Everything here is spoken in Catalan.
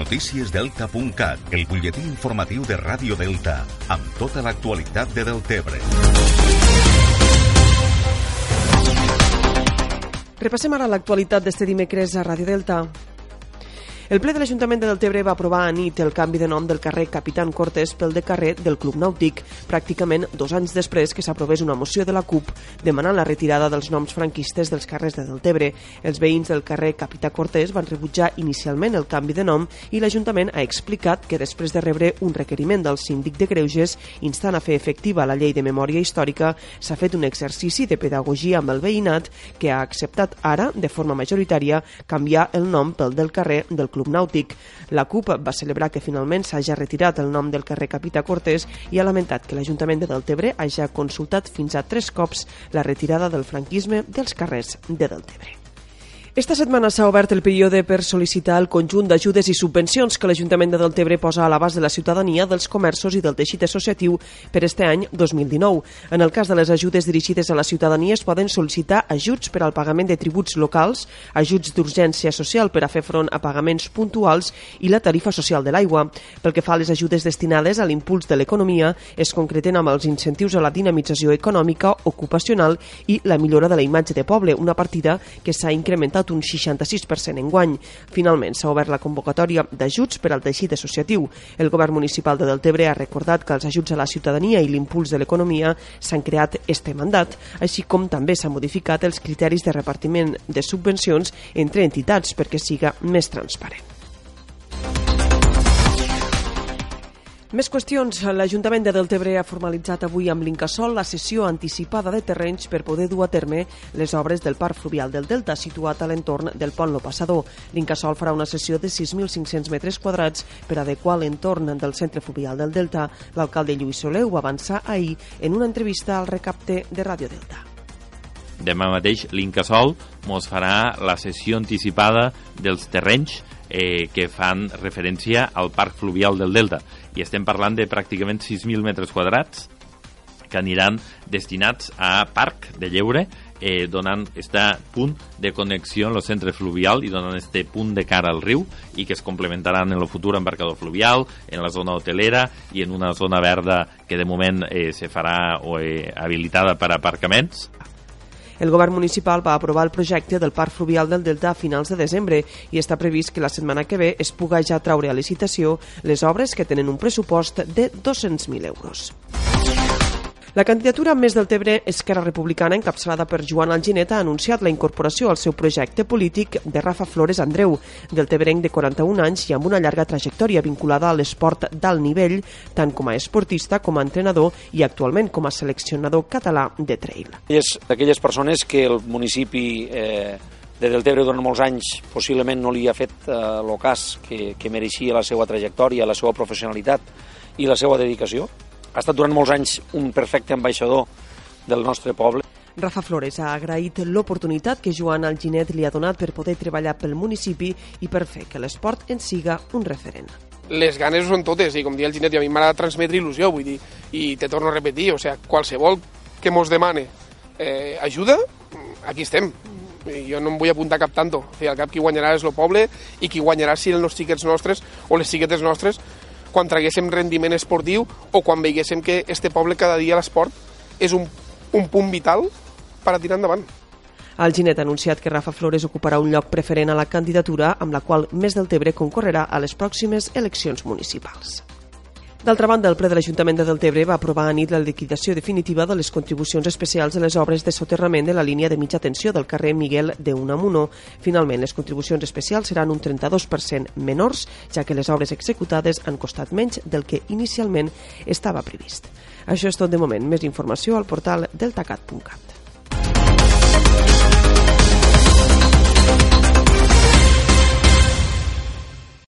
Noticiesdelta.cat, el butlletí informatiu de Ràdio Delta, amb tota l'actualitat de Deltebre. Repassem ara l'actualitat d'este dimecres a Ràdio Delta. El ple de l'Ajuntament de Deltebre va aprovar a nit el canvi de nom del carrer Capitán Cortés pel de carrer del Club Nàutic, pràcticament dos anys després que s'aprovés una moció de la CUP demanant la retirada dels noms franquistes dels carrers de Deltebre. Els veïns del carrer Capità Cortés van rebutjar inicialment el canvi de nom i l'Ajuntament ha explicat que després de rebre un requeriment del síndic de Greuges instant a fer efectiva la llei de memòria històrica, s'ha fet un exercici de pedagogia amb el veïnat que ha acceptat ara, de forma majoritària, canviar el nom pel del carrer del Club Club Nàutic. La CUP va celebrar que finalment s'hagi retirat el nom del carrer Capità Cortés i ha lamentat que l'Ajuntament de Deltebre hagi consultat fins a tres cops la retirada del franquisme dels carrers de Deltebre. Esta setmana s'ha obert el període per sol·licitar el conjunt d'ajudes i subvencions que l'Ajuntament de Deltebre posa a l'abast de la ciutadania, dels comerços i del teixit associatiu per este any 2019. En el cas de les ajudes dirigides a la ciutadania es poden sol·licitar ajuts per al pagament de tributs locals, ajuts d'urgència social per a fer front a pagaments puntuals i la tarifa social de l'aigua. Pel que fa a les ajudes destinades a l'impuls de l'economia, es concreten amb els incentius a la dinamització econòmica, ocupacional i la millora de la imatge de poble, una partida que s'ha incrementat un 66% en guany. Finalment, s'ha obert la convocatòria d'ajuts per al teixit associatiu. El govern municipal de Deltebre ha recordat que els ajuts a la ciutadania i l'impuls de l'economia s'han creat este mandat, així com també s'han modificat els criteris de repartiment de subvencions entre entitats perquè siga més transparent. Més qüestions. L'Ajuntament de Deltebre ha formalitzat avui amb l'Incasol la sessió anticipada de terrenys per poder dur a terme les obres del Parc Fluvial del Delta, situat a l'entorn del pont Lo Passador. L'Incasol farà una sessió de 6.500 metres quadrats per adequar l'entorn del centre fluvial del Delta. L'alcalde Lluís Soler ho va avançar ahir en una entrevista al recapte de Ràdio Delta. Demà mateix l'Incasol mos farà la sessió anticipada dels terrenys eh, que fan referència al Parc Fluvial del Delta. I estem parlant de pràcticament 6.000 metres quadrats que aniran destinats a parc de lleure eh, donant este punt de connexió en el centre fluvial i donant este punt de cara al riu i que es complementaran en el futur embarcador fluvial, en la zona hotelera i en una zona verda que de moment eh, se farà o, eh, habilitada per aparcaments el govern municipal va aprovar el projecte del Parc Fluvial del Delta a finals de desembre i està previst que la setmana que ve es puga ja traure a licitació les obres que tenen un pressupost de 200.000 euros. La candidatura Més del Tebre Esquerra Republicana, encapçalada per Joan Alginet, ha anunciat la incorporació al seu projecte polític de Rafa Flores Andreu, del Tebrenc de 41 anys i amb una llarga trajectòria vinculada a l'esport d'alt nivell, tant com a esportista com a entrenador i actualment com a seleccionador català de trail. És d'aquelles persones que el municipi eh, de Deltebre durant molts anys possiblement no li ha fet eh, l'ocàs que, que mereixia la seva trajectòria, la seva professionalitat i la seva dedicació ha estat durant molts anys un perfecte ambaixador del nostre poble. Rafa Flores ha agraït l'oportunitat que Joan Alginet li ha donat per poder treballar pel municipi i per fer que l'esport en siga un referent. Les ganes són totes, i com dia el Ginet, i a mi de transmetre il·lusió, vull dir, i te torno a repetir, o sigui, qualsevol que mos demane eh, ajuda, aquí estem. I jo no em vull apuntar cap tanto. O sigui, al cap qui guanyarà és el poble i qui guanyarà si els xiquets nostres o les xiquetes nostres quan traguéssim rendiment esportiu o quan veiguéssim que este poble cada dia l'esport és un, un punt vital per a tirar endavant. El Ginet ha anunciat que Rafa Flores ocuparà un lloc preferent a la candidatura amb la qual Més del Tebre concorrerà a les pròximes eleccions municipals. D'altra banda, el ple de l'Ajuntament de Deltebre va aprovar a nit la liquidació definitiva de les contribucions especials de les obres de soterrament de la línia de mitja tensió del carrer Miguel de Unamuno. Finalment, les contribucions especials seran un 32% menors, ja que les obres executades han costat menys del que inicialment estava previst. Això és tot de moment. Més informació al portal deltacat.cat.